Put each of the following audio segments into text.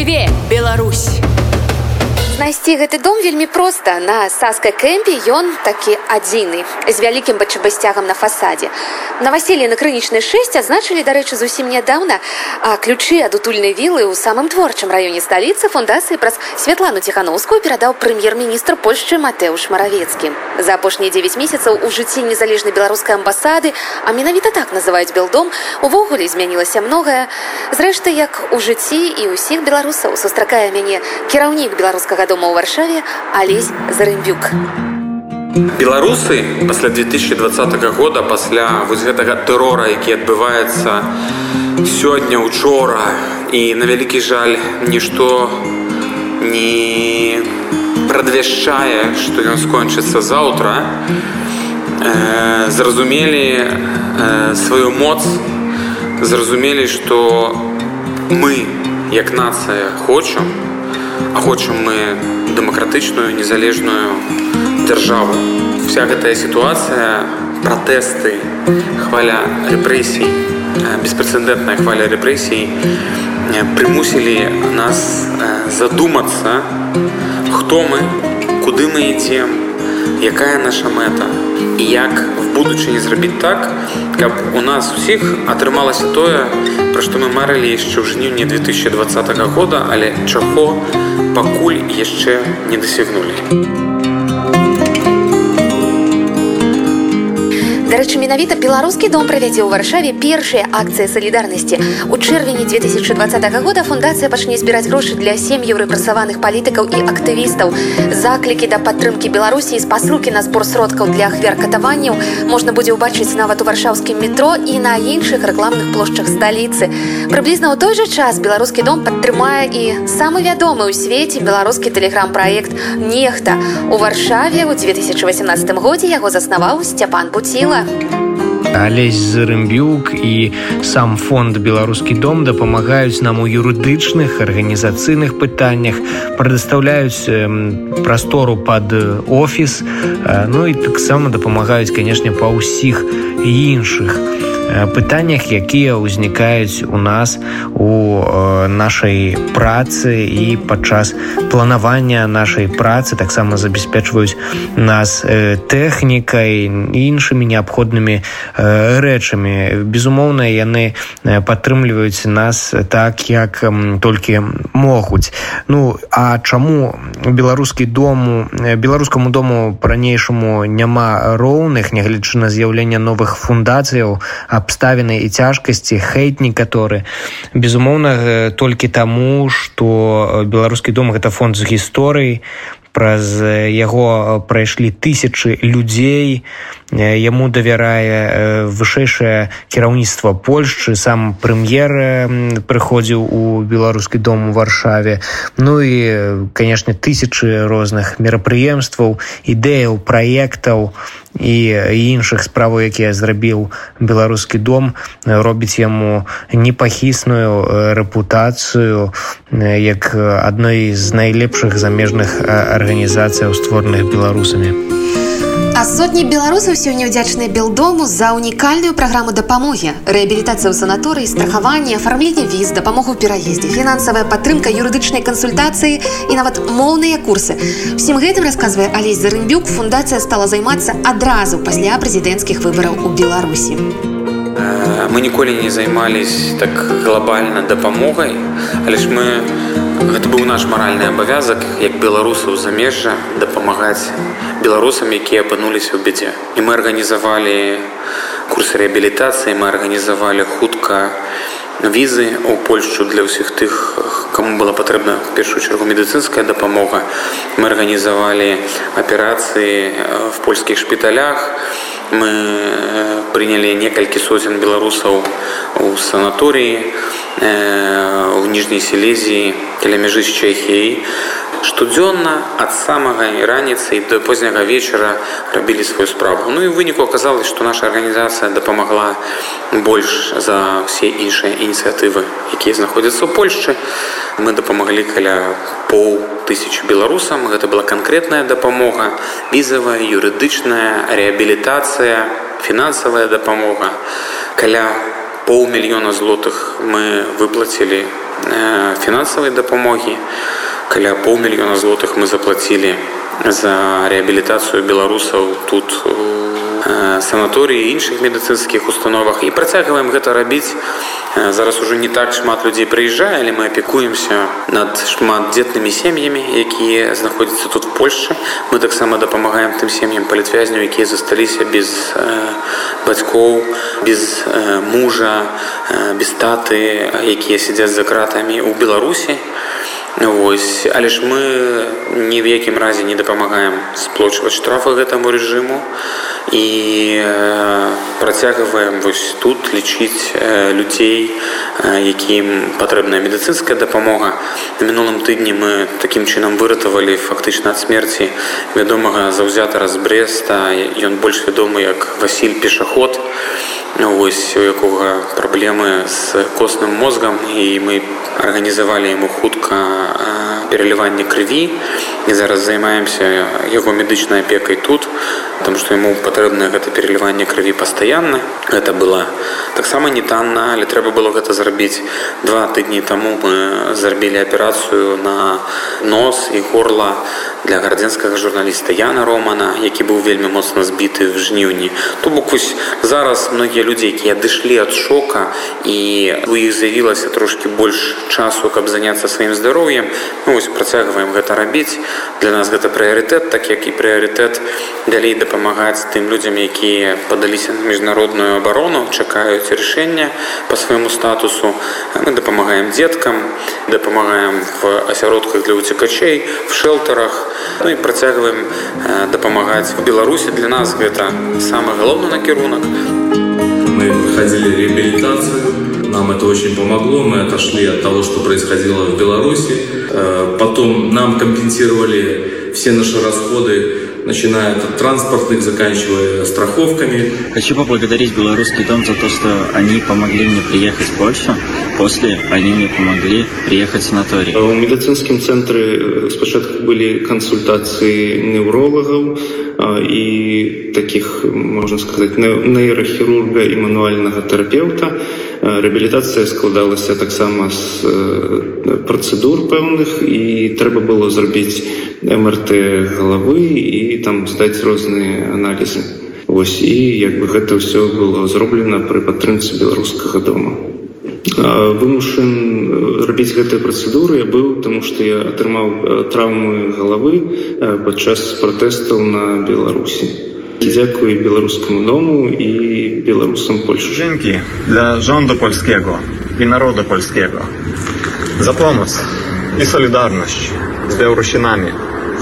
Жыве Беларусь! Знайсці гэты дом вельмі проста. На саскай кэмпе ён такі адзіны з вялікім бачабасцягам на фасадзе. Новаселле на крынічнай 6 адзначылі дарэчы зусім нядаўна а ключы ад утульнай вілы ў самым творчым раёне сталіцы фундацыі праз святлану ціхановскую перадаў прэм'ер-міністр польшчы матэўш маравецкі. За апошнія 9 месяцаў у жыцці незалежнай беларускай амбасады а менавіта так называюць белдом увогуле змянілася многае. Зрэшты як у жыцці і ўсіх беларусаў сустракае мяне кіраўнік беларускага дома ў варшаве алесь зарымбюк беларусы пасля 2020 года пасля вось гэтага тэрора які адбываецца сёння учора і на вялікі жаль нішто не прадвяшчае што ён скончыцца заўтра. Э, зразумелі э, сваю моц зразумелі што мы як нацыя хочам а хочам мы дэмакратычную незалежную дзяржаву вся гэтая сітуацыя пратэсты хваля рэпрэсій беспрэцэдэнтная хваля рэпрэсій прымусілі нас задумацца хто мы куды мы ідзем якая наша мэта. І як в будучыні зрабіць так каб у нас усіх атрымалася тое пра што мы марылі яшчэ ў жніўні 2020 года але чаго пакуль яшчэ не дасягнулі. Дарэчы, менавіта беларускі дом правядзе ў варшаве першыя акцыі салідарнасці. У чэрвені 2020 года фундацыя пачне збіраць грошы для сем'яў рэпрасаваных палітыкаў і актывістаў. Заклікі да падтрымкі Беларусі з пасылкі на збор сродкаў для ахвяр катаванняў можна будзе ўбачыць нават у варшаўскім метро і на іншых рэкламных плошчах сталіцы. Прыблізна ў той жа час беларускі дом падтрымае і самы вядомы ў свеце беларускі тэлеграм-праект нехта. У варшаве ў 2018 годзе яго заснаваў Сцяпан Буціла. Алесь Зарымбюк і сам фонд беларускі дом дапамагаюць нам у юрыдычных арганізацыйных пытаннях, прадастаўляюць прастору пад офіс, Ну і таксама дапамагаюць, канешне, па ўсіх іншых пытаннях якія ўзнікаюць у нас у нашай працы і падчас планавання нашай працы таксама забяспечваюць нас тэхнікай іншымі неабходнымі рэчамі. Безумоўна яны падтрымліваюць нас так як толькі могуць. Ну а чаму беларускі дому беларускаму дому по-ранейшаму няма роўных нягледзячы на з'яўленне новых фундацыяў а абставіны і цяжкасці хейт некаторы безумоўна толькі таму што беларускі дом гэта фонд з гісторыі праз яго прайшлі тысячы людзей яму давярае вышэйшае кіраўніцтва польшчы сам прэм'ер прыходзіў у беларускі дом у варшаве ну і канешне тысячы розных мерапрыемстваў ідэяў праектаў і іншых справаў якія зрабіў беларускі дом робіць яму непахісную рэпутацыю як адной з найлепшых замежных арганізацыяў створаных беларусамі. А сотні беларусаў сёння ўдзячныя белдому за унікальную праграму дапамогі. Рэабілітацыя ў санаторыі страхаванне афармленне віз дапамогу пераездзе фінансавая падтрымка юрыдычнай кансультацыі і нават моўныя курсы. Усім гэтым расказвае алесь зарымбюк фундацыя стала займацца адразу пасля прэзідэнцкіх выбараў у беларусі. Мы ніколі не займались так глобальна дапамогай але ж мы гэта быў наш маральны абавязак як беларусаў замежжа дапамагаць беларусам якія апынуліся ў бядзе. І мы арганізавалі курсы рэабілітацыі мы арганізавалі хутка візы ў польшчу для ўсіх тых кому была патрэбна першую чаргу медыцынская дапамога. Мы арганізавалі аперацыі в польскіх шпіталях мы прынялі некалькі сотен беларусаў у санаторыі у ніжняй селезіі каля мяжы з чэхіяй штодзённа ад самага раніцы до позняга вечара рабілі сваю справу. Ну і выніку аказалось што наша арганізацыя дапамагла больш за ўсе іншыя ініцыятывы якія знаходзяцца ў польшчы мы дапамаглі каля пол тысяч беларусам гэта была канкрэтная дапамога візавая юрыдычная рэабілітацыя фінансавая дапамога каля паўмільёна злотых мы выплацілі фінансавай дапамогі каля паўмільёна злотых мы заплатілі за реабілітацыю беларусаў тут санаторыі іншых медыцынскіх установах. І працягваем гэта рабіць зараз ужо не так шмат людзей прыязджае але мы апекуемся над шмат дзетнымі сем'ямі якія знаходзяцца тут польльше мы таксама дапамагаем тым сем'ям палітвязню якія засталіся без бацькоў без мужа без таты якія сядзяць за кратамі ў беларусі Вось. Але ж мы ні в якім разе не дапамагаем сплочваць штрафы гэтаму рэжыму і працягваем вось тут лічыць людзей якім патрэбная медыцынская дапамога. На мінулым тыдні мы такім чынам выратавалі фактычна ад смерці вядомага заўзятара з бреста. Ён больш вядомы як василь пешаход ось у якога праблемы з костным мозгам і мы арганізавалі яму хутка пераліванне крыві і зараз займаемся яго медычнай апекай тут потому что ему патрэбна гэта пераліванне крыві пастаянна гэта была таксама не танна але трэба было гэта зрабіць два тыдні таму мы зрабілі аперацыю на нос і горла для гардзенскага журналіста яна романа які быў вельмі моцна збіты в жніўні. То бок вось зараз многія людзі якія адышлі ад шока і у іх з'явілася трошки больш часу каб заняцца сваім здароўем ну, вось працягваем гэта рабіць. Для нас гэта прыярытэт так як і прыярытэт далей дапамагаць тым людзям якія падаліся на міжнародную абарону чакаюць рашэння по свайму статусу. Мы дапамагаем дзеткам дапамагаем в асяродках для уцекачэй в шэлтарах ну і працягваем дапамагаць в беларусі. Для нас гэта самы галоўны накірунак. Мы проходили реабилитацию нам это очень помогло мы отошли от того что происходило в беларуси потом нам компенсировали все наши расходы начиная от транспортных, заканчивая страховками. Хочу поблагодарить Белорусский дом за то, что они помогли мне приехать в Польшу. После они мне помогли приехать в санаторий. У медицинском центре спочатку были консультации неврологов и таких, можно сказать, нейрохирурга и мануального терапевта. Реабілітацыя складалася таксама з працэдур пэўных і трэба было зрабіць МРТ галавы і там здаць розныя аналізы. Вось і як бы гэта ўсё было зроблена пры падтрымцы беларускага дома. Вымушан рабіць гэтыя працэдуры я быў, таму што я атрымаў траўмы галавы падчас пратэстаў на Беларусі. Дзякую беларускаму дому і беларусам Польшы Жэнкі для rządu польskiego і народа польskiego за помощь і солідарнасць з беларусінамі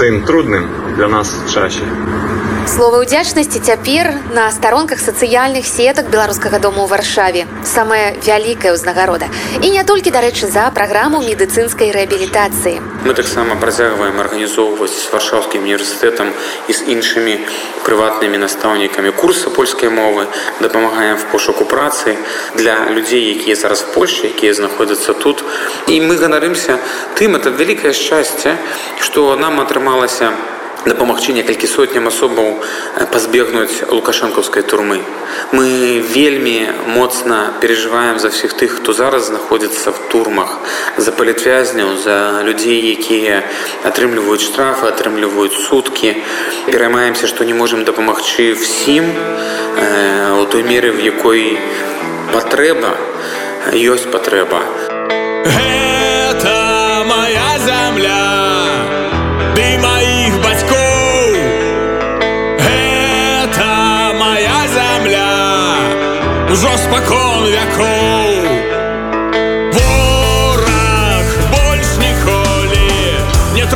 тым трудным для нас часе. Слова ўдзячнасці цяпер на старонках сацыяльных сетак беларускага дома ў варшаве. Самая вялікая ўзнагарода. І не толькі дарэчы за праграму медыцынскай рэабілітацыі. Мы таксама працягваем арганізоўваць з варшаўскім універсітэтам і з іншымі прыватнымі настаўнікамі курса польскай мовы дапамагаем в пошуку працы для людзей якія зараз в польльше якія знаходзяцца тут. І мы ганарымся тым это вялікае шчасце што нам атрымалася на дапамагчы некалькі сотням асобаў пазбегнуць лукашэнкаўскай турмы. Мы вельмі моцна перажываем за ўсіх тых, хто зараз знаходзіцца в турмах, за палітвязняў, за людзей, якія атрымліваюць штрафы, атрымліваюць суткі. Пераймаемся, што не можемм дапамагчы всім у той меры, в якой патрэба ёсць патрэба. Ужо спакон вякоў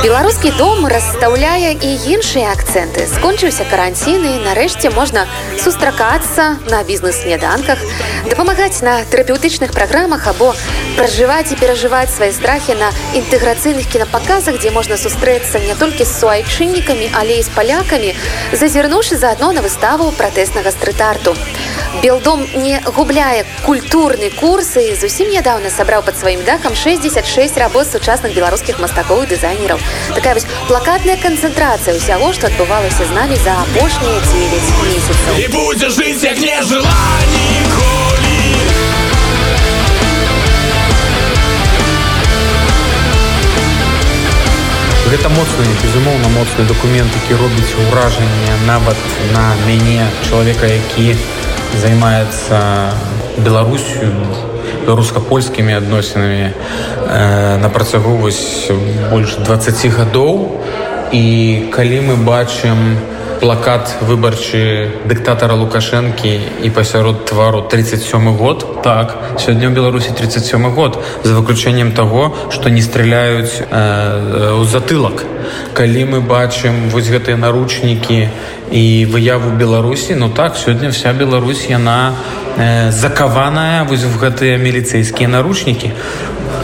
беларускі дом расстаўляе і іншыя акцэнты. Скончыўся каранціны нарэшце можна сустракацца на бізнес-сняданках дапамагаць на тэрапеўтычных праграмах або пражываць і перажываць свае страхі на інтэграцыйных кінапаказах дзе можна сустрэцца не толькі з суайчыннікамі але і з палякамі зазірнуўшы заадно на выставу пратэснага стрыт-арту Белдом не губляе культурны курс і зусім нядаўна сабраў под сваім дахам 66 работ сучасных беларускіх мастакоў і дызайнераў. Такая вось плакатная канцэнтрацыя ўсяго, што адбывалася з намі за апошнія 9 месяцаў. І будзе жыць як не жыла ніколі. Гэта моцны безумоўна моцны дакумент, які робіць уражанне нават на мяне чалавека, які займаецца беларусю беларуска-польскімі адносінамі э, на працягу вось больш 20 гадоў. І калі мы бачым плакат выбарчы дыктатара лукашэнкі і пасярод твару 37 год? Так. Сёння ў беларусі 37 год за выключэннем таго што не стреляюць э, ў затылак. Калі мы бачым вось гэтыя наручнікі і выяву беларусі ну так сёння вся Беларусь яна э, закаваная вось в гэтыя міліцэйскія наручнікі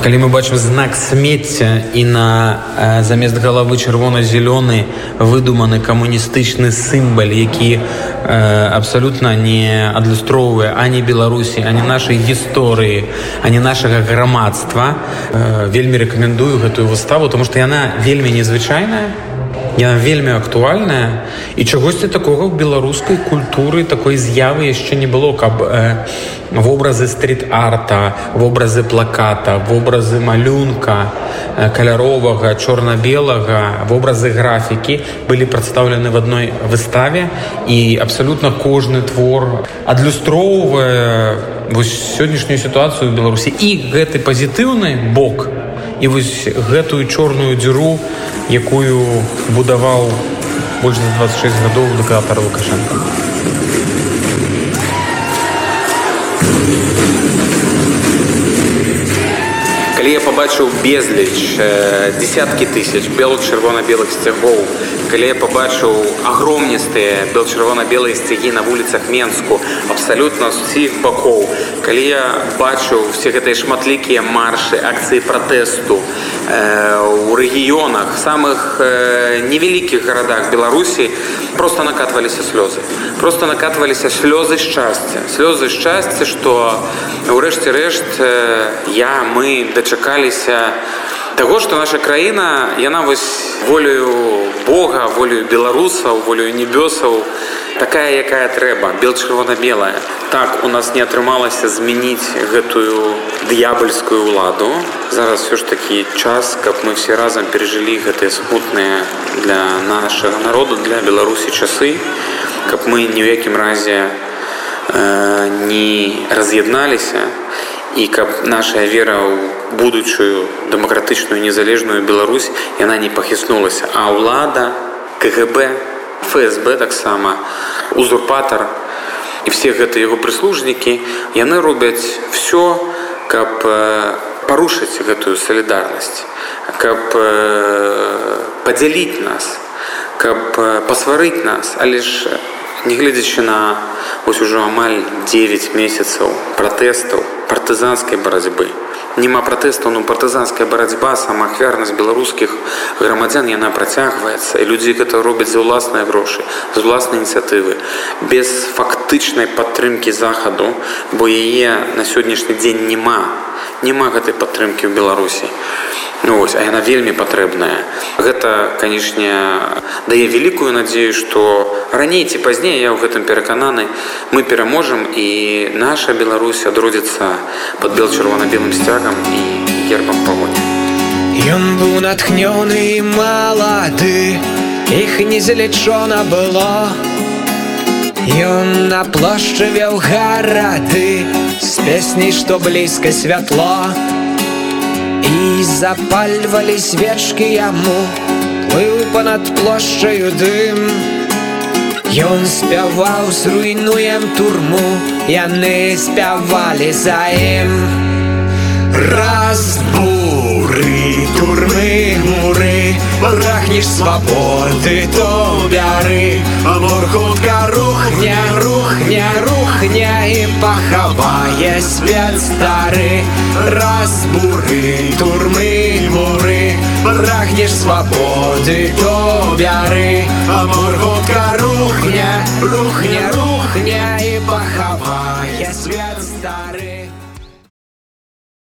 калі мы бачым знак смецця і на э, замест галавы чырвона-зялёны выдуманы камуністычны сімбаль які э, абсалютна не адлюстроўвае ані беларусі ані нашай гісторыі ані нашага грамадства э, вельмі рэкамендую гэтую выставу тому что яна вельмі незвычайная яна вельмі актуальная. І чагосьці такога ў беларускай культуры такой з'явы яшчэ не было каб э, вобразы стрит-арта вобразы плаката вобразы малюнка э, каляровага чорна-белага вобразы графікі былі прадстаўлены в адной выставе. І абсалютна кожны твор адлюстроўвае сённяшнюю сітуацыю беларусі. І гэты пазітыўны бок і вось гэтую чорную дзіру якую будаваў больш за 26 гадоў дыктатар лукашенко побачыў безліч десяткі тысяч белых чырвона-белых сцягоў калі я побачыў агромністыя бел чырвона-белыя сцягі на вуліцах менску абсалютна з усіх бакоў калі я бачыў все гэтыя шматлікія маршы акцыі пратэсту у рэгіёнах самых невялікіх гарадах беларусі просто накатваліся слёзы просто накатваліся слёзы шчасця слёзы шчасця что ўрэшце рэшт я мы дачакаліся таго што наша краіна яна вось волею бога волею беларусаў волею небёсаў такая якая трэба бел чырвона-белая так у нас не атрымалася змяніць гэтую д'ябальскую ўладу. Зараз все ж такі час каб мы все разам перажылі гэтыя смутныя для нашага народу для беларусі часы каб мы ні ў якім разе э, не раз'ядналіся і каб наша вера ў будучую дэмакратычную незалежную Беларусь яна не пахіснулася. А ўлада кгб фсб таксама узурпатар і все гэта яго прыслужнікі яны робяць все каб парушыць гэтую салідарнасць каб падзяліць нас каб пасварыць нас. Але ж нягледзячы на ось ужо амаль 9 месяцаў пратэстаў партызанскай барацьбы няма пратэстаў ну партызанская барацьба сама ахвярнасць беларускіх грамадзян яна працягваецца. І людзі гэта робяць за ўласныя грошы з уласнай ініцыятывы без фактычнай падтрымкі захаду бо яе на сённяшні дзень няма няма гэтай падтрымкі ў беларусі. Ну, ось, а яна вельмі патрэбная. Гэта канешне дае вялікую надзею што раней ці пазней я ў гэтым перакананы мы пераможам і наша Беларусь адродзіцца под бел чырвона-белым сцягам і гербам павоні. Ён быў натхнёны малады іх незалічона было Ён на плошчы вяў гарады з песняй што блізка святло. І запальвалі свечкі яму плыў понад плошчаю дым. Ён спяваў зруйнуем турму яны спявалі за ім. Разбуры турмы муры прагнеш свободы, то бяри, Амор хутка рухня, рухня, рухня і пахаває свят старый, разбуры, турмы, муры. прагнеш свободы, то бяри, Амор хутка рухня, рухня, рухня і пахаває свят старый.